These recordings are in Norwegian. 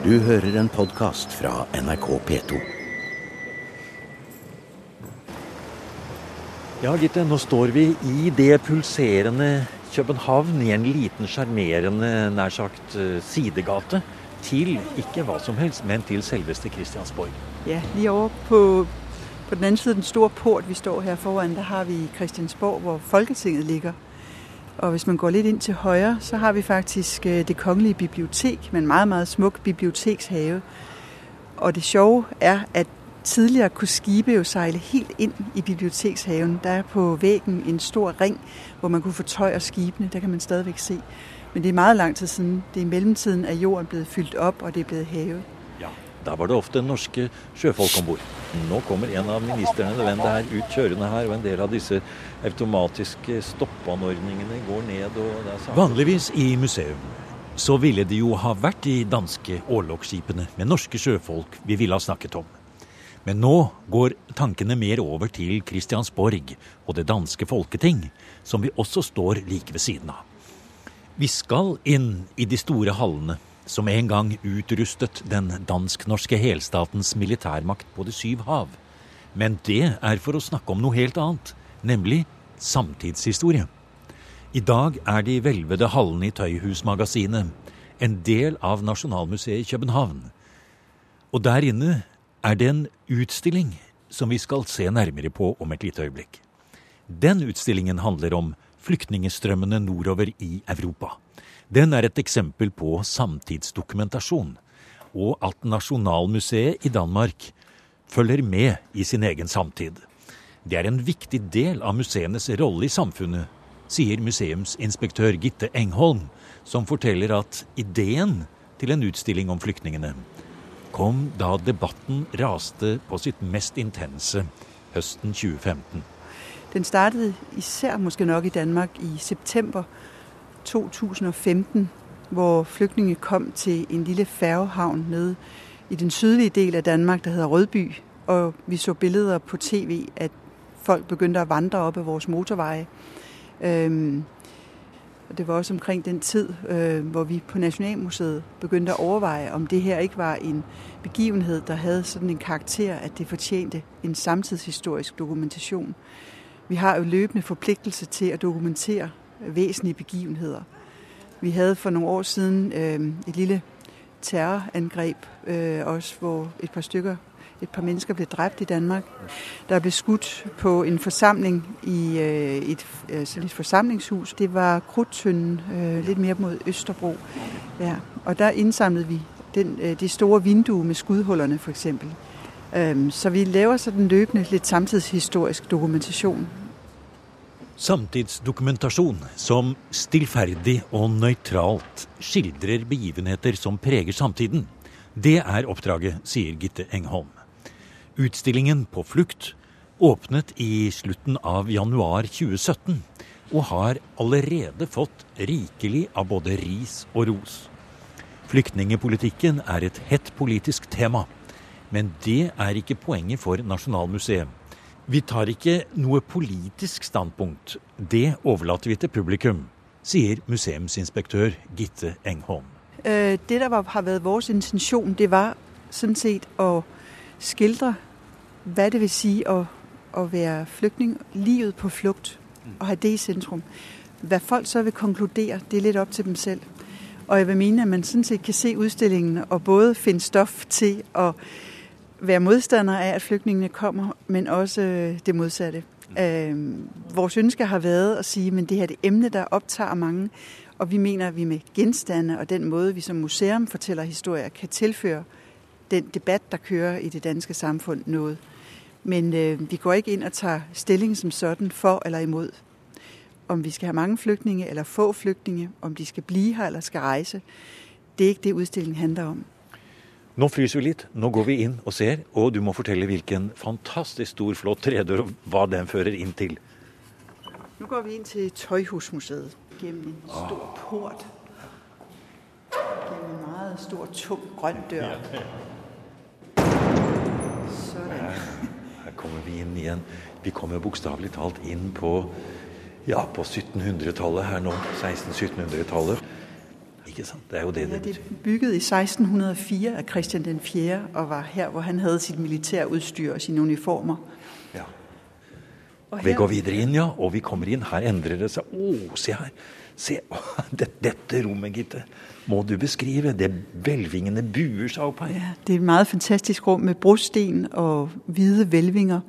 Du hører en podkast fra NRK P2. Ja, Gitte, nå står vi i det pulserende København, i en liten sjarmerende, nær sagt, eh, sidegate. Til ikke hva som helst, men til selveste Kristiansborg. Ja, lige over på, på den andre side den store port, vi står her foran, der har vi Christiansborg, hvor Folketinget ligger. Og hvis man går lidt ind til højre, så har vi faktisk øh, det kongelige bibliotek med en meget, meget smuk bibliotekshave. Og det sjove er, at tidligere kunne skibe jo sejle helt ind i bibliotekshaven. Der er på væggen en stor ring, hvor man kunne få tøj og skibene. Der kan man stadigvæk se. Men det er meget lang tid siden. Det er i mellemtiden, at jorden er blevet fyldt op, og det er blevet havet. Ja, Da var det ofte norske sjøfolk om bord. Nå kommer en av ministrene ved det er ut kjørende her, og en del av disse automatiske stoppanordningene går ned. og det. Vanligvis i museum så ville det jo ha vært de danske årlogsskipene med norske sjøfolk vi ville ha snakket om. Men nå går tankene mer over til Kristiansborg og det danske folketing, som vi også står like ved siden av. Vi skal inn i de store hallene som en gang utrustet den dansk-norske helstatens militærmakt på de syv hav. Men det er for å snakke om noe helt annet, nemlig samtidshistorie. I dag er de hvelvede hallene i Tøyhusmagasinet en del av Nasjonalmuseet i København. Og der inne er det en utstilling som vi skal se nærmere på om et lite øyeblikk. Den utstillingen handler om flyktningestrømmene nordover i Europa. Den er et eksempel på samtidsdokumentasjon, og at Nasjonalmuseet i Danmark følger med i sin egen samtid. Det er en viktig del av museenes rolle i samfunnet, sier museumsinspektør Gitte Engholm, som forteller at ideen til en utstilling om flyktningene kom da debatten raste på sitt mest intense høsten 2015. Den startede især måske nok i Danmark i september 2015, hvor flygtninge kom til en lille færgehavn nede i den sydlige del af Danmark, der hedder Rødby. Og vi så billeder på tv, at folk begyndte at vandre op ad vores motorveje. Øhm, og det var også omkring den tid, øh, hvor vi på Nationalmuseet begyndte at overveje, om det her ikke var en begivenhed, der havde sådan en karakter, at det fortjente en samtidshistorisk dokumentation. Vi har jo løbende forpligtelse til at dokumentere væsentlige begivenheder. Vi havde for nogle år siden øh, et lille terrorangreb, øh, også hvor et par stykker, et par mennesker blev dræbt i Danmark. Der blev skudt på en forsamling i øh, et, øh, et forsamlingshus. Det var Krudtønden, øh, lidt mere mod Østerbro. Ja. Og der indsamlede vi den, øh, det store vindue med skudhullerne for eksempel. Øh, så vi laver sådan løbende lidt samtidshistorisk dokumentation Samtidsdokumentasjon som stillferdig og nøytralt skildrer begivenheter som preger samtiden. Det er oppdraget, sier Gitte Engholm. Utstillingen På flukt åpnet i slutten av januar 2017 og har allerede fått rikelig av både ris og ros. Flyktningepolitikken er et hett politisk tema, men det er ikke poenget for Nasjonalmuseet. Vi tar ikke noe politisk standpunkt. Det overlater vi til publikum, sier museumsinspektør Gitte Engholm. Øh, det, der var, har vært vår intensjon, det var sådan set å skildre, hva det vil sige å, å være flyktning. livet på flukt. og ha det i sentrum. Hva folk så vil konkludere, det er litt opp til dem selv. Og jeg vil mene, at man sådan set kan se utstillingen og både finne stoff til at være modstander af, at flygtningene kommer, men også øh, det modsatte. Øh, vores ønske har været at sige, men det her er det emne, der optager mange, og vi mener, at vi med genstande og den måde, vi som museum fortæller historier, kan tilføre den debat, der kører i det danske samfund noget. Men øh, vi går ikke ind og tager stilling som sådan for eller imod. Om vi skal have mange flygtninge eller få flygtninge, om de skal blive her eller skal rejse, det er ikke det, udstillingen handler om. Nå fryser vi litt. Nå går vi inn og ser, og du må fortelle hvilken fantastisk stor, flott tredør, og hva den fører inn til. Nå går vi inn til Tøjhusmuseet gennem en stor port. Gjennom en meget stor, tung, grønn dør. Sådan. Her kommer vi inn igjen. Vi kommer bokstavelig talt inn på ja, på 1700-tallet her nå. 1600-1700-tallet. Ikke sant? Det er jo det Ja, det det er bygget i 1604 av Christian den 4. og var her, hvor han hadde sitt militærudstyr og sine uniformer. Ja. Og Vi går videre inn, ja, og vi kommer inn. Her endrer det seg. Å, se her! Se, det, dette rommet, Gitte, må du beskrive. Det hvelvingene buer seg opp her. Ja, det er et meget fantastisk rum med brosten og hvide hvelvinger.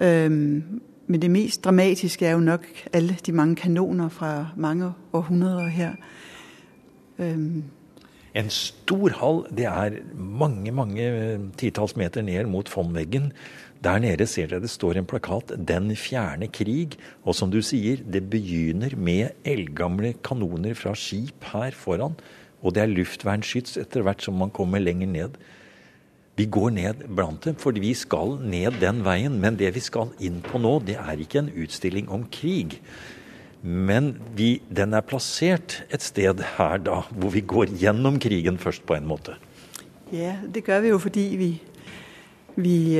Um, men det mest dramatiske er jo nok alle de mange kanoner fra mange århundreder her. En stor hall. Det er mange, mange eh, titalls meter ned mot fondveggen. Der nede ser dere det står en plakat 'Den fjerne krig'. Og som du sier, det begynner med eldgamle kanoner fra skip her foran. Og det er luftvernskyts etter hvert som man kommer lenger ned. Vi går ned blant dem, fordi vi skal ned den veien. Men det vi skal inn på nå, det er ikke en utstilling om krig. Men vi, den er plassert et sted her, da, hvor vi går gjennom krigen først, på en måte. ja, det gør vi jo, fordi vi, vi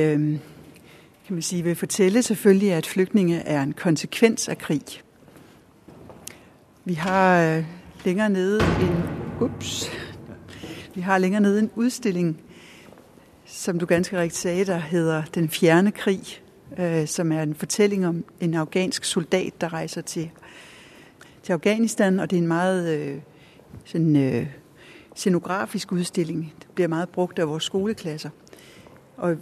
kan man si, vil fortelle selvfølgelig, at flyktninger er en konsekvens av krig. Vi har lenger nede en, ups, vi har lenger nede en udstilling, som du ganske riktig sagde, der hedder Den fjerne krig, øh, som er en fortelling om en afghansk soldat, der rejser til, til Afghanistan, og det er en meget øh, sådan, øh, scenografisk udstilling. Det bliver meget brugt af vores skoleklasser. Og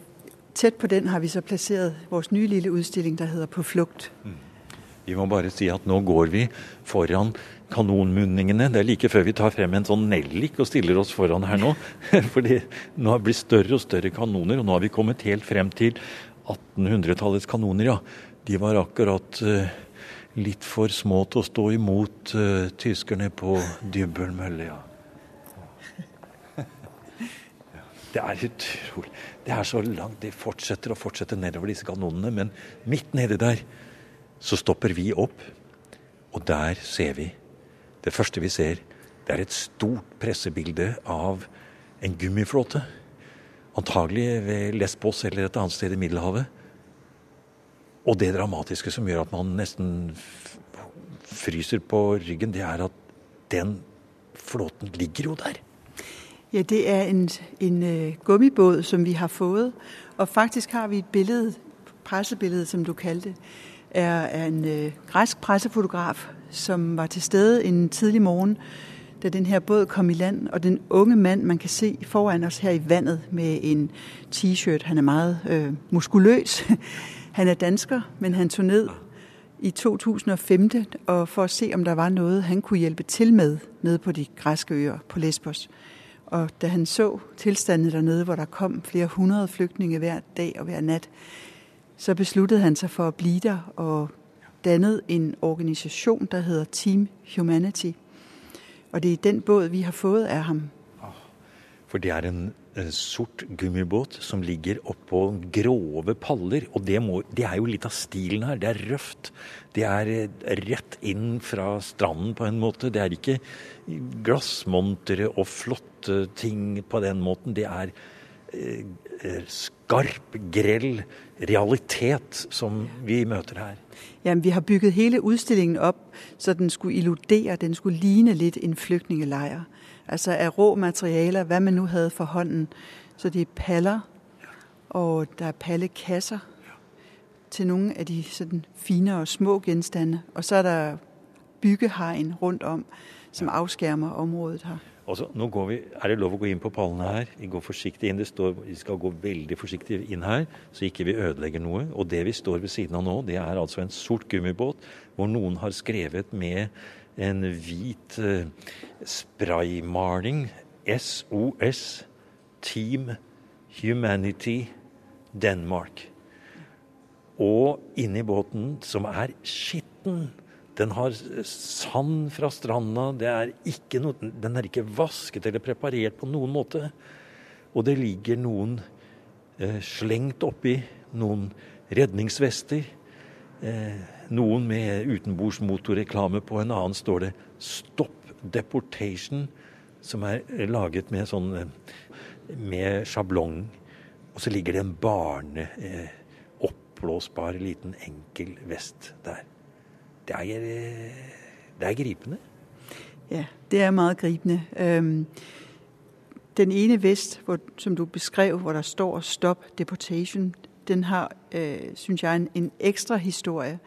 tæt på den har vi så placeret vores nye lille udstilling, der hedder På flugt. Vi må bare si at nå går vi foran kanonmunningene. Det er like før vi tar frem en sånn nellik og stiller oss foran her nå. Fordi nå har det blitt større og større kanoner, og nå har vi kommet helt frem til 1800-tallets kanoner, ja. De var akkurat eh, litt for små til å stå imot uh, tyskerne på Dybbølmølle, ja. Det er utrolig. Det er så langt. Det fortsetter og fortsetter nedover disse kanonene. Men midt nede der så stopper vi opp, og der ser vi Det første vi ser, det er et stort pressebilde av en gummiflåte. Antagelig ved Lesbos eller et annet sted i Middelhavet. Og det dramatiske som gjør at man nesten fryser på ryggen, det er at den flåten ligger jo der. Ja, det er en, en øh, gummibåd, som vi har fået. Og faktisk har vi et billede, pressebillede, som du kalte er, er en øh, græsk pressefotograf, som var til stede en tidlig morgen, da den her båd kom i land. Og den unge mand, man kan se foran oss her i vannet med en t-shirt, han er meget øh, muskuløs. Han er dansker, men han tog ned i 2015 og for at se, om der var noget, han kunne hjælpe til med nede på de græske øer på Lesbos. Og da han så tilstanden dernede, hvor der kom flere hundrede flygtninge hver dag og hver nat, så besluttede han sig for at blive der og dannede en organisation, der hedder Team Humanity. Og det er den båd, vi har fået af ham. For det er en eh, sort gummibåt som ligger oppå grove paller. Og det, må, det er jo litt av stilen her. Det er røft. Det er eh, rett inn fra stranden på en måte. Det er ikke glassmontre og flotte ting på den måten. Det er eh, eh, skarp, grell realitet som vi møter her. Jamen, vi har bygget hele utstillingen opp så den skulle illudere, den skulle ligne litt en flygtningelejr. Altså af rå materialer, hvad man nu havde for hånden. Så det er paller, og der er pallekasser til nogle af de sådan fine og små genstande. Og så er der byggehegn rundt om, som afskærmer området her. Altså, nå går vi, Er det lov å gå inn på pallene her? Vi går forsiktig inn. Det står, vi skal gå veldig forsiktig inn her, så ikke vi ødelegger noe. Og det vi står ved siden av nå, det er altså en sort gummibåt hvor noen har skrevet med en hvit eh, spraymaling SOS Team Humanity Denmark. Og inni båten, som er skitten. Den har sand fra stranda. Er noe, den er ikke vasket eller preparert på noen måte. Og det ligger noen eh, slengt oppi noen redningsvester. Eh, noen med utenbordsmotorreklame på. En annen står det 'Stop Deportation', som er laget med sånn eh, med sjablong. Og så ligger det en barne... Eh, oppblåsbar liten enkel vest der. Det er, eh, det er gripende. Ja, det er meget gripende. Um, den ene vest, hvor, som du beskrev, hvor der står 'Stop deportation', den har, øh, synes jeg, en, en ekstra historie.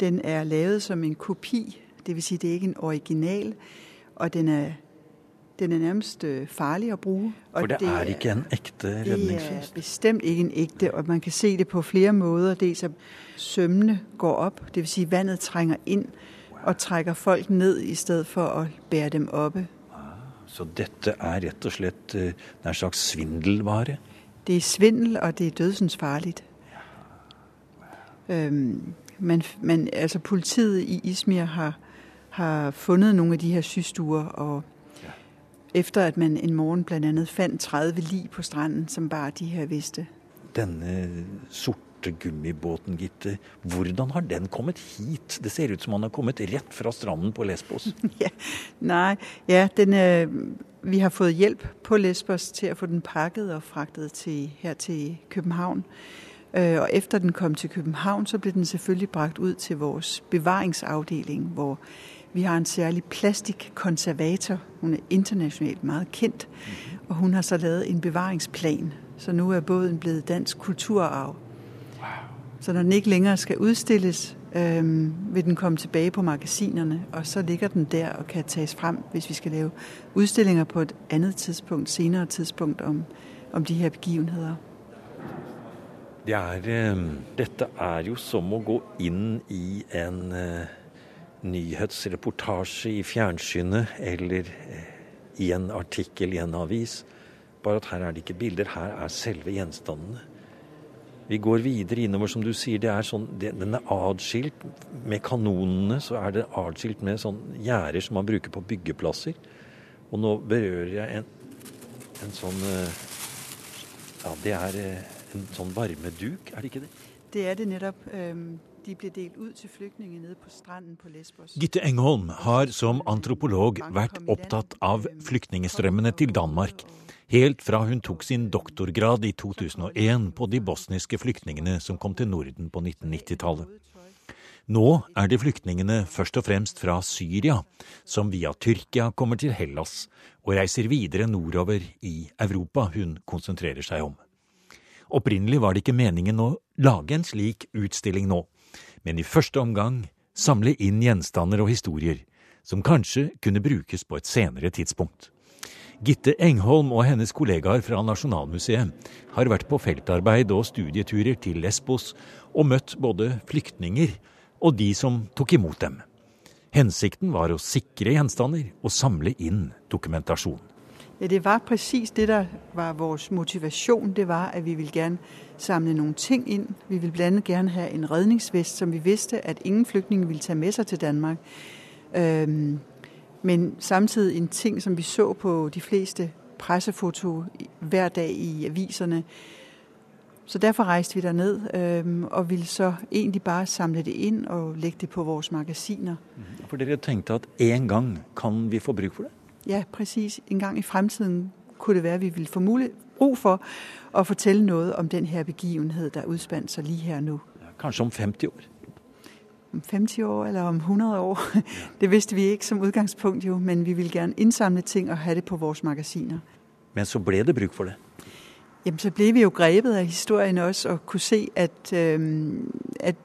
Den er lavet som en kopi, det vil sige, det er ikke en original, og den er, den er nærmest øh, farlig at bruge. Og For det, det er ikke en ægte Det er bestemt ikke en ægte, og man kan se det på flere måder. Dels at sømmene går op, det vil sige, vandet trænger ind og trækker folk ned i stedet for at bære dem oppe. Så dette er rett og slett en nær slags svindelvare? Det er svindel, og det er dødsensfarligt. Øhm, man, man, altså politiet i Izmir har, har fundet nogle af de her systuer, og efter at man en morgen blandt andet fandt 30 lig på stranden, som bare de her vidste. Denne sorte gummibåten, Gitte, hvordan har den kommet hit? Det ser ut som han har kommet rett fra stranden på Lesbos. ja, nej, ja, den, øh, vi har fået hjælp på Lesbos til at få den pakket og fragtet til, her til København. Øh, og efter den kom til København, så blev den selvfølgelig bragt ud til vores bevaringsafdeling, hvor vi har en særlig plastikkonservator. Hun er internationalt meget kendt, og hun har så lavet en bevaringsplan. Så nu er båden blevet dansk kulturarv. Så når den ikke længere skal udstilles, øh, vil den komme tilbage på magasinerne, og så ligger den der og kan tages frem, hvis vi skal lave udstillinger på et andet tidspunkt, senere tidspunkt om, om de her begivenheder. Det er, eh, dette er jo som å gå inn i en eh, nyhetsreportasje i fjernsynet eller eh, i en artikkel i en avis. Bare at her er det ikke bilder, her er selve gjenstandene. Vi går videre innover, som du sier. det er sånn, det, Den er adskilt. Med kanonene så er det adskilt med sånn gjerder som man bruker på byggeplasser. Og nå berører jeg en, en sånn eh, Ja, det er en sånn varmeduk, er det ikke det? Det er det nettopp. De ble delt ut til flyktninger nede på stranden på Lesbos. Gitte Engholm har som antropolog vært opptatt av flyktningestrømmene til Danmark, helt fra hun tok sin doktorgrad i 2001 på de bosniske flyktningene som kom til Norden på 1990-tallet. Nå er det flyktningene først og fremst fra Syria som via Tyrkia kommer til Hellas og reiser videre nordover i Europa hun konsentrerer seg om. Opprinnelig var det ikke meningen å lage en slik utstilling nå, men i første omgang samle inn gjenstander og historier som kanskje kunne brukes på et senere tidspunkt. Gitte Engholm og hennes kollegaer fra Nasjonalmuseet har vært på feltarbeid og studieturer til Lesbos og møtt både flyktninger og de som tok imot dem. Hensikten var å sikre gjenstander og samle inn dokumentasjon. Ja, det var præcis det, der var vores motivation. Det var, at vi ville gerne samle nogle ting ind. Vi ville blandt andet gerne have en redningsvest, som vi vidste, at ingen flygtninge ville tage med sig til Danmark. Øhm, men samtidig en ting, som vi så på de fleste pressefoto hver dag i aviserne. Så derfor rejste vi derned øhm, og ville så egentlig bare samle det ind og lægge det på vores magasiner. For dere tenkte at en gang kan vi få bruk for det? Ja, præcis. En gang i fremtiden kunne det være, at vi ville få mulighed, brug for at fortælle noget om den her begivenhed, der udspandt sig lige her nu. Kanskje om 50 år? Om 50 år eller om 100 år, det vidste vi ikke som udgangspunkt jo, men vi ville gerne indsamle ting og have det på vores magasiner. Men så ble det bruk for det? Jamen, så blev vi jo grebet af historien også og kunne se, at, øh, at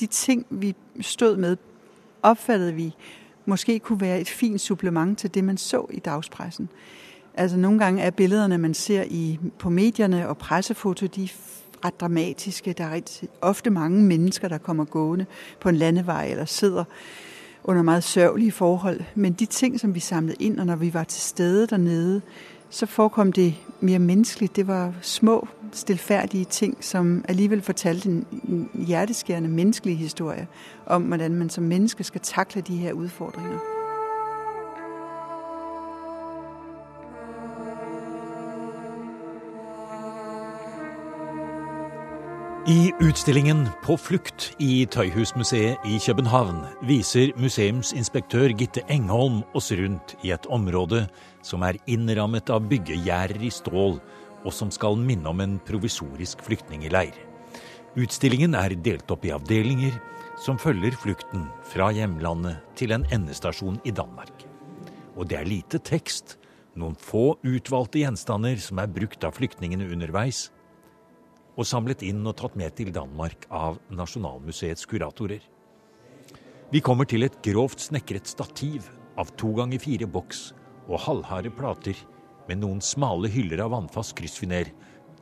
de ting, vi stod med, opfattede vi måske kunne være et fint supplement til det, man så i dagspressen. Altså nogle gange er billederne, man ser i, på medierne og pressefoto, de er ret dramatiske. Der er ofte mange mennesker, der kommer gående på en landevej eller sidder under meget sørgelige forhold. Men de ting, som vi samlede ind, og når vi var til stede dernede, så forekom det mere menneskeligt. Det var små, stilfærdige ting, som alligevel fortalte en hjerteskærende menneskelig historie om, hvordan man som menneske skal takle de her udfordringer. I utstillingen På flukt i Tøyhusmuseet i København viser museumsinspektør Gitte Engholm oss rundt i et område som er innrammet av byggegjerder i stål, og som skal minne om en provisorisk flyktningeleir. Utstillingen er delt opp i avdelinger som følger flukten fra hjemlandet til en endestasjon i Danmark. og det er lite tekst. Noen få utvalgte gjenstander som er brukt av flyktningene underveis, og samlet inn og tatt med til Danmark av Nasjonalmuseets kuratorer. Vi kommer til et grovt snekret stativ av to ganger fire boks og halvharde plater med noen smale hyller av vannfast kryssfiner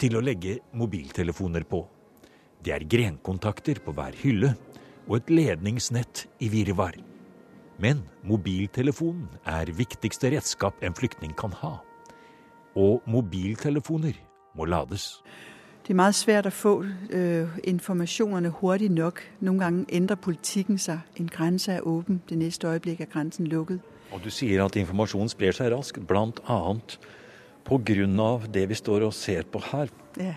til å legge mobiltelefoner på. Det er grenkontakter på hver hylle og et ledningsnett i virvar. Men mobiltelefonen er viktigste redskap en flyktning kan ha. Og mobiltelefoner må lades. Det er meget svært å få øh, informasjonene hurtig nok. Noen ganger endrer politikken seg. En grense er åpen, det neste øyeblikk er grensen lukket. Og du sier at informasjonen sprer seg raskt, bl.a. pga. det vi står og ser på her. Ja,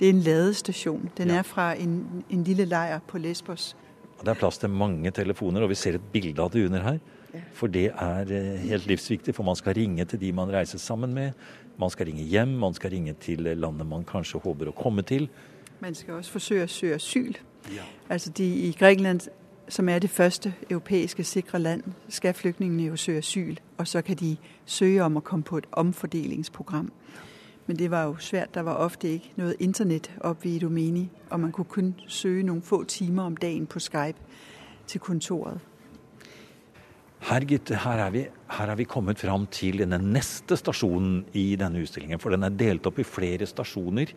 Det er en ladestasjon. Den ja. er fra en, en lille leir på Lesbos. Det er plass til mange telefoner, og vi ser et bilde av det under her. For det er eh, helt livsviktig, for man skal ringe til de man reiser sammen med. Man skal ringe hjem, man skal ringe til landet man kanskje håper å komme til. Man skal også forsøke å søke asyl. Ja. Altså de, I Grekland, som er det første europeiske sikre land, skal flyktningene jo søke asyl. Og så kan de søke om å komme på et omfordelingsprogram. Men det var jo svært. Der var ofte ikke noe internett oppe i Idomeni, og man kunne kun søke noen få timer om dagen på Skype til kontoret. Her, gutter, her, er vi, her er vi kommet fram til den neste stasjonen i denne utstillingen. For den er delt opp i flere stasjoner.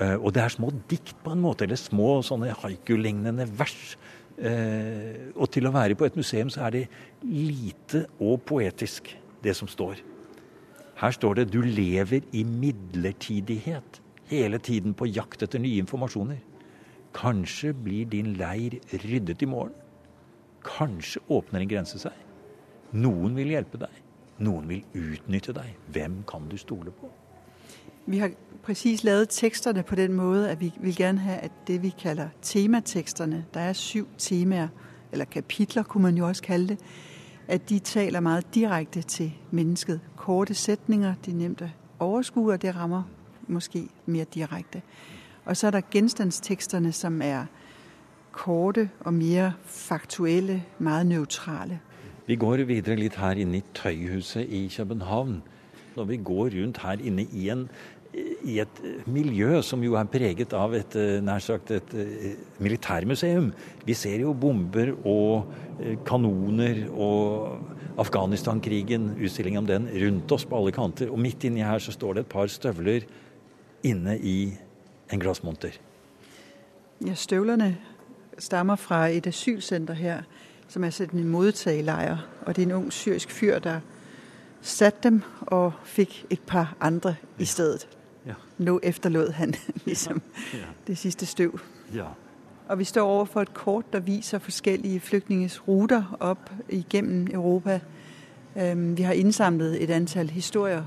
Eh, og det er små dikt på en måte, eller små sånne haiku-lignende vers. Eh, og til å være på et museum så er det lite og poetisk, det som står. Her står det 'du lever i midlertidighet', hele tiden på jakt etter nye informasjoner. Kanskje blir din leir ryddet i morgen. Kanskje åpner en grense seg. Noen vil hjelpe deg. Noen vil utnytte deg. Hvem kan du stole på? Vi har presis lavet teksterne på den måte at vi vil gjerne ha det vi kaller temateksterne. Der er syv temaer, eller kapitler kunne man jo også kalle det at de taler meget direkte til mennesket. Korte sætninger, de er nemt at overskue, og det rammer måske mer direkte. Og så er der genstandsteksterne, som er korte og mer faktuelle, meget nøytrale. Vi går videre litt her inne i Tøyhuset i København. Når vi går rundt her inne i en i et miljø som jo er preget av et eh, nær sagt et eh, militærmuseum. Vi ser jo bomber og eh, kanoner og Afghanistan-krigen, utstilling om den, rundt oss på alle kanter. Og midt inni her så står det et par støvler inne i en glassmonter. Ja, støvlene stammer fra et asylcenter her, som er sett en modtagelejr. Og det er en ung syrisk fyr der satte dem og fikk et par andre i stedet. Ja. Nå efterlod han liksom ja. Ja. det siste støv. Og vi står overfor et kort der viser forskjellige flyktninges ruter opp igennem Europa. Vi har innsamlet et antall historier.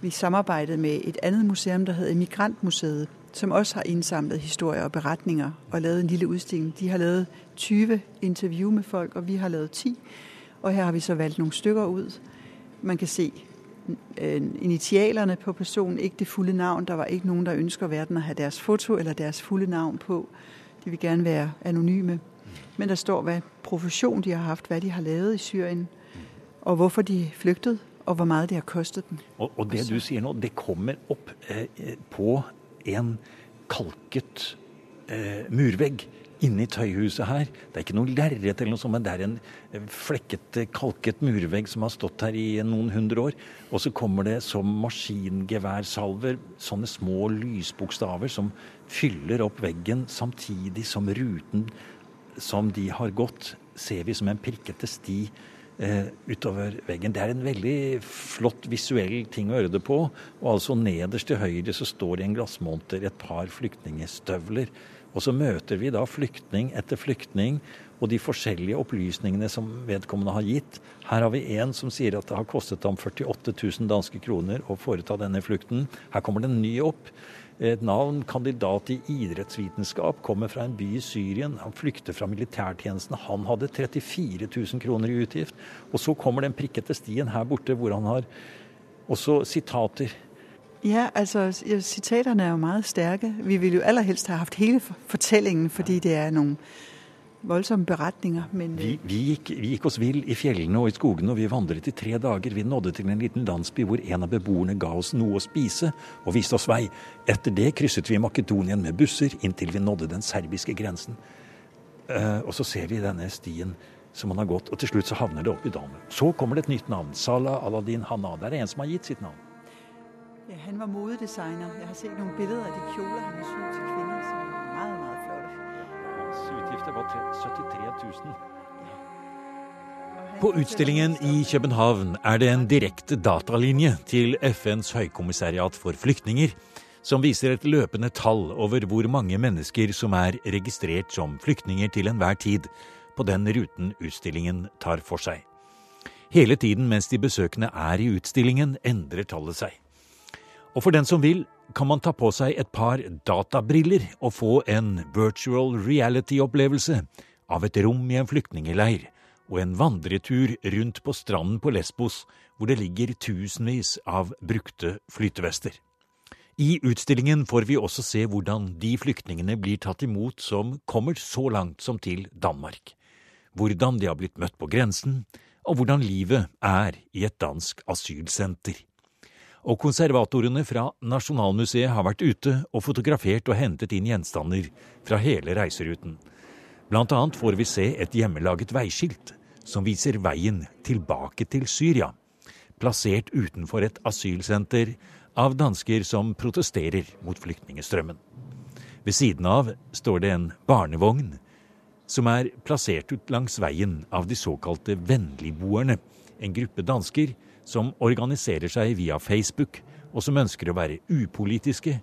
Vi samarbeidet med et annet museum der heter Emigrantmuseet, som også har innsamlet historier og beretninger og lavet en lille udstilling. De har lavet 20 intervju med folk, og vi har lavet 10. Og her har vi så valgt noen stykker ut. Man kan se Øh, initialerne på personen, ikke det fulde navn. Der var ikke noen der ønsker verden å ha deres foto eller deres fulde navn på. De vil gerne være anonyme. Men der står hva profesjon de har hatt, hva de har lavet i Syrien, og hvorfor de flyktet, og hvor mye det har kostet dem. Og, og det du sier nå, det kommer opp eh, på en kalket eh, murvegg inne i tøyhuset her. Det er ikke noe lerret eller noe sånt, men det er en flekkete, kalket murvegg som har stått her i noen hundre år. Og så kommer det som maskingeværsalver sånne små lysbokstaver som fyller opp veggen, samtidig som ruten som de har gått, ser vi som en prikkete sti eh, utover veggen. Det er en veldig flott visuell ting å gjøre det på. Og altså nederst til høyre så står det i en glassmonter et par flyktningestøvler og så møter vi da flyktning etter flyktning og de forskjellige opplysningene som vedkommende har gitt. Her har vi en som sier at det har kostet ham 48 000 danske kroner å foreta denne flukten. Her kommer det en ny opp. Et navn, kandidat i idrettsvitenskap, kommer fra en by i Syrien. Han flykter fra militærtjenesten. Han hadde 34 000 kroner i utgift. Og så kommer den prikkete stien her borte hvor han har også sitater ja, altså sitaterne er jo meget sterke. Vi ville jo aller helst ha hatt hele fortellingen, fordi det er noen voldsomme beretninger. Men, vi, vi, gikk, vi, gikk, oss vill i fjellene og i skogene, og vi vandret i tre dager. Vi nådde til en liten landsby hvor en av beboerne ga oss noe å spise og viste oss vei. Etter det krysset vi Makedonien med busser inntil vi nådde den serbiske grensen. Uh, og så ser vi denne stien som han har gått, og til slutt så havner det opp i dalen. Så kommer det et nytt navn. Salah Aladdin Hanna. Det er en som har gitt sitt navn. Ja, han var modedesigner. Jeg har sett noen bilder av de kjoler han har sydd til kvinner, som Utgifter var 73 000. På utstillingen i København er det en direkte datalinje til FNs høykommissariat for flyktninger, som viser et løpende tall over hvor mange mennesker som er registrert som flyktninger til enhver tid, på den ruten utstillingen tar for seg. Hele tiden mens de besøkende er i utstillingen, endrer tallet seg. Og for den som vil, kan man ta på seg et par databriller og få en virtual reality-opplevelse av et rom i en flyktningeleir og en vandretur rundt på stranden på Lesbos, hvor det ligger tusenvis av brukte flytevester. I utstillingen får vi også se hvordan de flyktningene blir tatt imot som kommer så langt som til Danmark hvordan de har blitt møtt på grensen, og hvordan livet er i et dansk asylsenter. Og konservatorene fra Nasjonalmuseet har vært ute og fotografert og hentet inn gjenstander fra hele reiseruten. Blant annet får vi se et hjemmelaget veiskilt som viser veien tilbake til Syria, plassert utenfor et asylsenter av dansker som protesterer mot flyktningestrømmen. Ved siden av står det en barnevogn som er plassert ut langs veien av de såkalte vennligboerne, en gruppe dansker som organiserer seg via Facebook, og som ønsker å være upolitiske,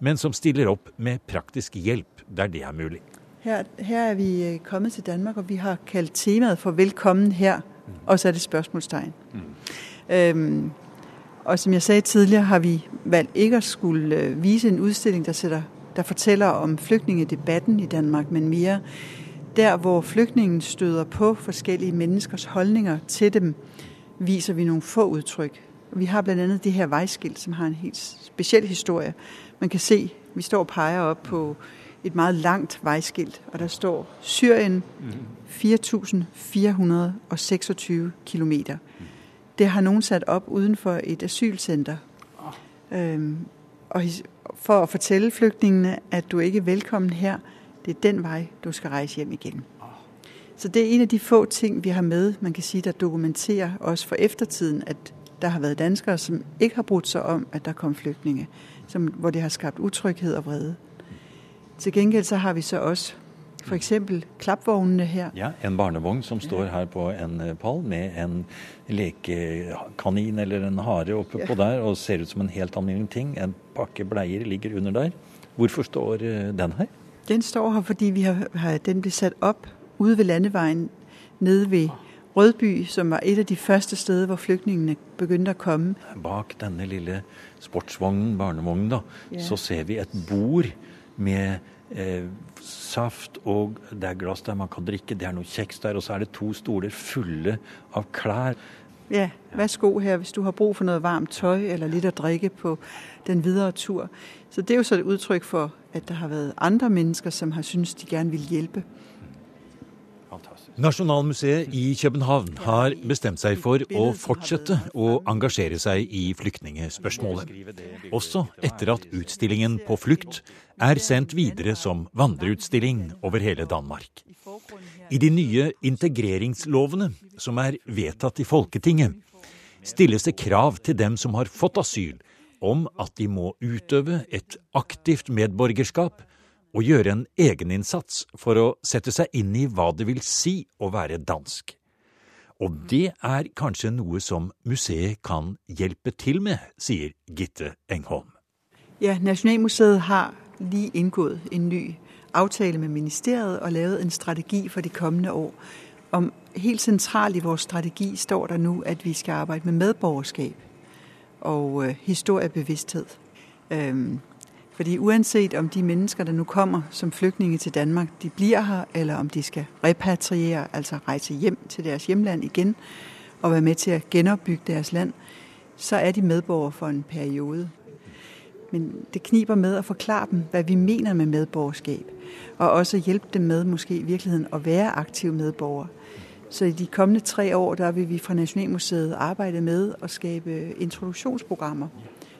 men som stiller opp med praktisk hjelp der det er mulig. Her, her er vi kommet til Danmark, og vi har kalt temaet for 'Velkommen her', og så er det spørsmålstegn. Mm. Um, og som jeg sa tidligere, har vi valgt ikke å skulle øh, vise en utstilling der, sætter, der forteller om flyktningedebatten i Danmark, men mer der hvor flyktningen støder på forskellige menneskers holdninger til dem, viser vi noen få uttrykk. Vi har bl.a. det her vejskilt, som har en helt speciel historie. Man kan se, vi står og peger opp på et meget langt vejskilt, og der står Syrien 4426 kilometer. Det har noen satt opp utenfor et asylcenter. Og for å fortelle flygtningene, at du ikke er velkommen her, det er den vei du skal rejse hjem igjen. Så det er en av de få ting vi har med, man kan si, der dokumenterer oss for eftertiden at der har vært danskere som ikke har brudt seg om at der kom flyktninger, som, hvor det har skapt utrygghet og vrede. Til gengæld så har vi så også f.eks. klapvognene her. Ja, En barnevogn som står her på en eh, pall med en lekekanin eller en hare oppe ja. på der og ser ut som en helt alminnelig ting. En pakke bleier ligger under der. Hvorfor står eh, den her? Den står her fordi har, den ble satt opp ute ved landeveien nede ved Rødby, som var et av de første steder hvor flyktningene begynte å komme. Bak denne lille sportsvognen, barnevognen, da, ja. så ser vi et bord med eh, saft, og det er glass der man kan drikke, det er noe kjeks der, og så er det to stoler fulle av klær. Ja, vær så god her hvis du har brug for noe varmt tøy eller litt å drikke på den videre tur. Så det er jo så et uttrykk for at det har vært andre mennesker som har syntes de gjerne vil hjelpe. Nasjonalmuseet i København har bestemt seg for å fortsette å engasjere seg i flyktningspørsmålet, også etter at utstillingen På flukt er sendt videre som vandreutstilling over hele Danmark. I de nye integreringslovene som er vedtatt i Folketinget, stilles det krav til dem som har fått asyl, om at de må utøve et aktivt medborgerskap og gjøre en egeninnsats for å sette seg inn i hva det vil si å være dansk. Og det er kanskje noe som museet kan hjelpe til med, sier Gitte Engholm. Ja, Nasjonalmuseet har lige inngått en ny avtale med ministeriet og lavet en strategi for de kommende år. Om helt sentralt i vår strategi står der nå at vi skal arbeide med medborgerskap og historiebevissthet. historiebevidsthed. Fordi uansett om de mennesker der nå kommer som flyktninger til Danmark, de blir her, eller om de skal repatriere, altså reise hjem til deres hjemland igjen og være med til å gjenoppbygge deres land, så er de medborgere for en periode. Men det kniber med at forklare dem, hvad vi mener med medborgerskab. Og også hjælpe dem med måske i virkeligheden at være aktive medborgere. Så i de kommende tre år, der vil vi fra Nationalmuseet arbejde med at skabe introduktionsprogrammer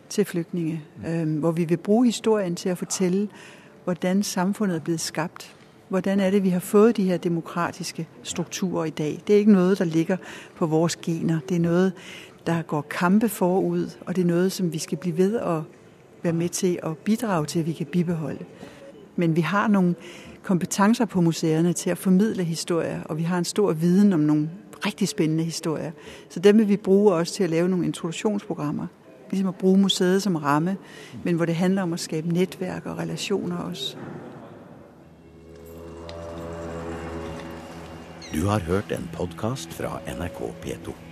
til flygtninge, øh, hvor vi vil bruge historien til at fortælle, hvordan samfundet er blevet skabt. Hvordan er det, vi har fået de her demokratiske strukturer i dag? Det er ikke noget, der ligger på vores gener. Det er noget, der går kampe forud, og det er noget, som vi skal blive ved at være med til at bidrage til, at vi kan bibeholde. Men vi har nogle kompetencer på museerne til at formidle historier, og vi har en stor viden om nogle rigtig spændende historier. Så dem vil vi bruge også til at lave nogle introduktionsprogrammer. Ligesom at bruge museet som ramme, men hvor det handler om at skabe netværk og relationer også. Du har hørt en podkast fra NRK P2.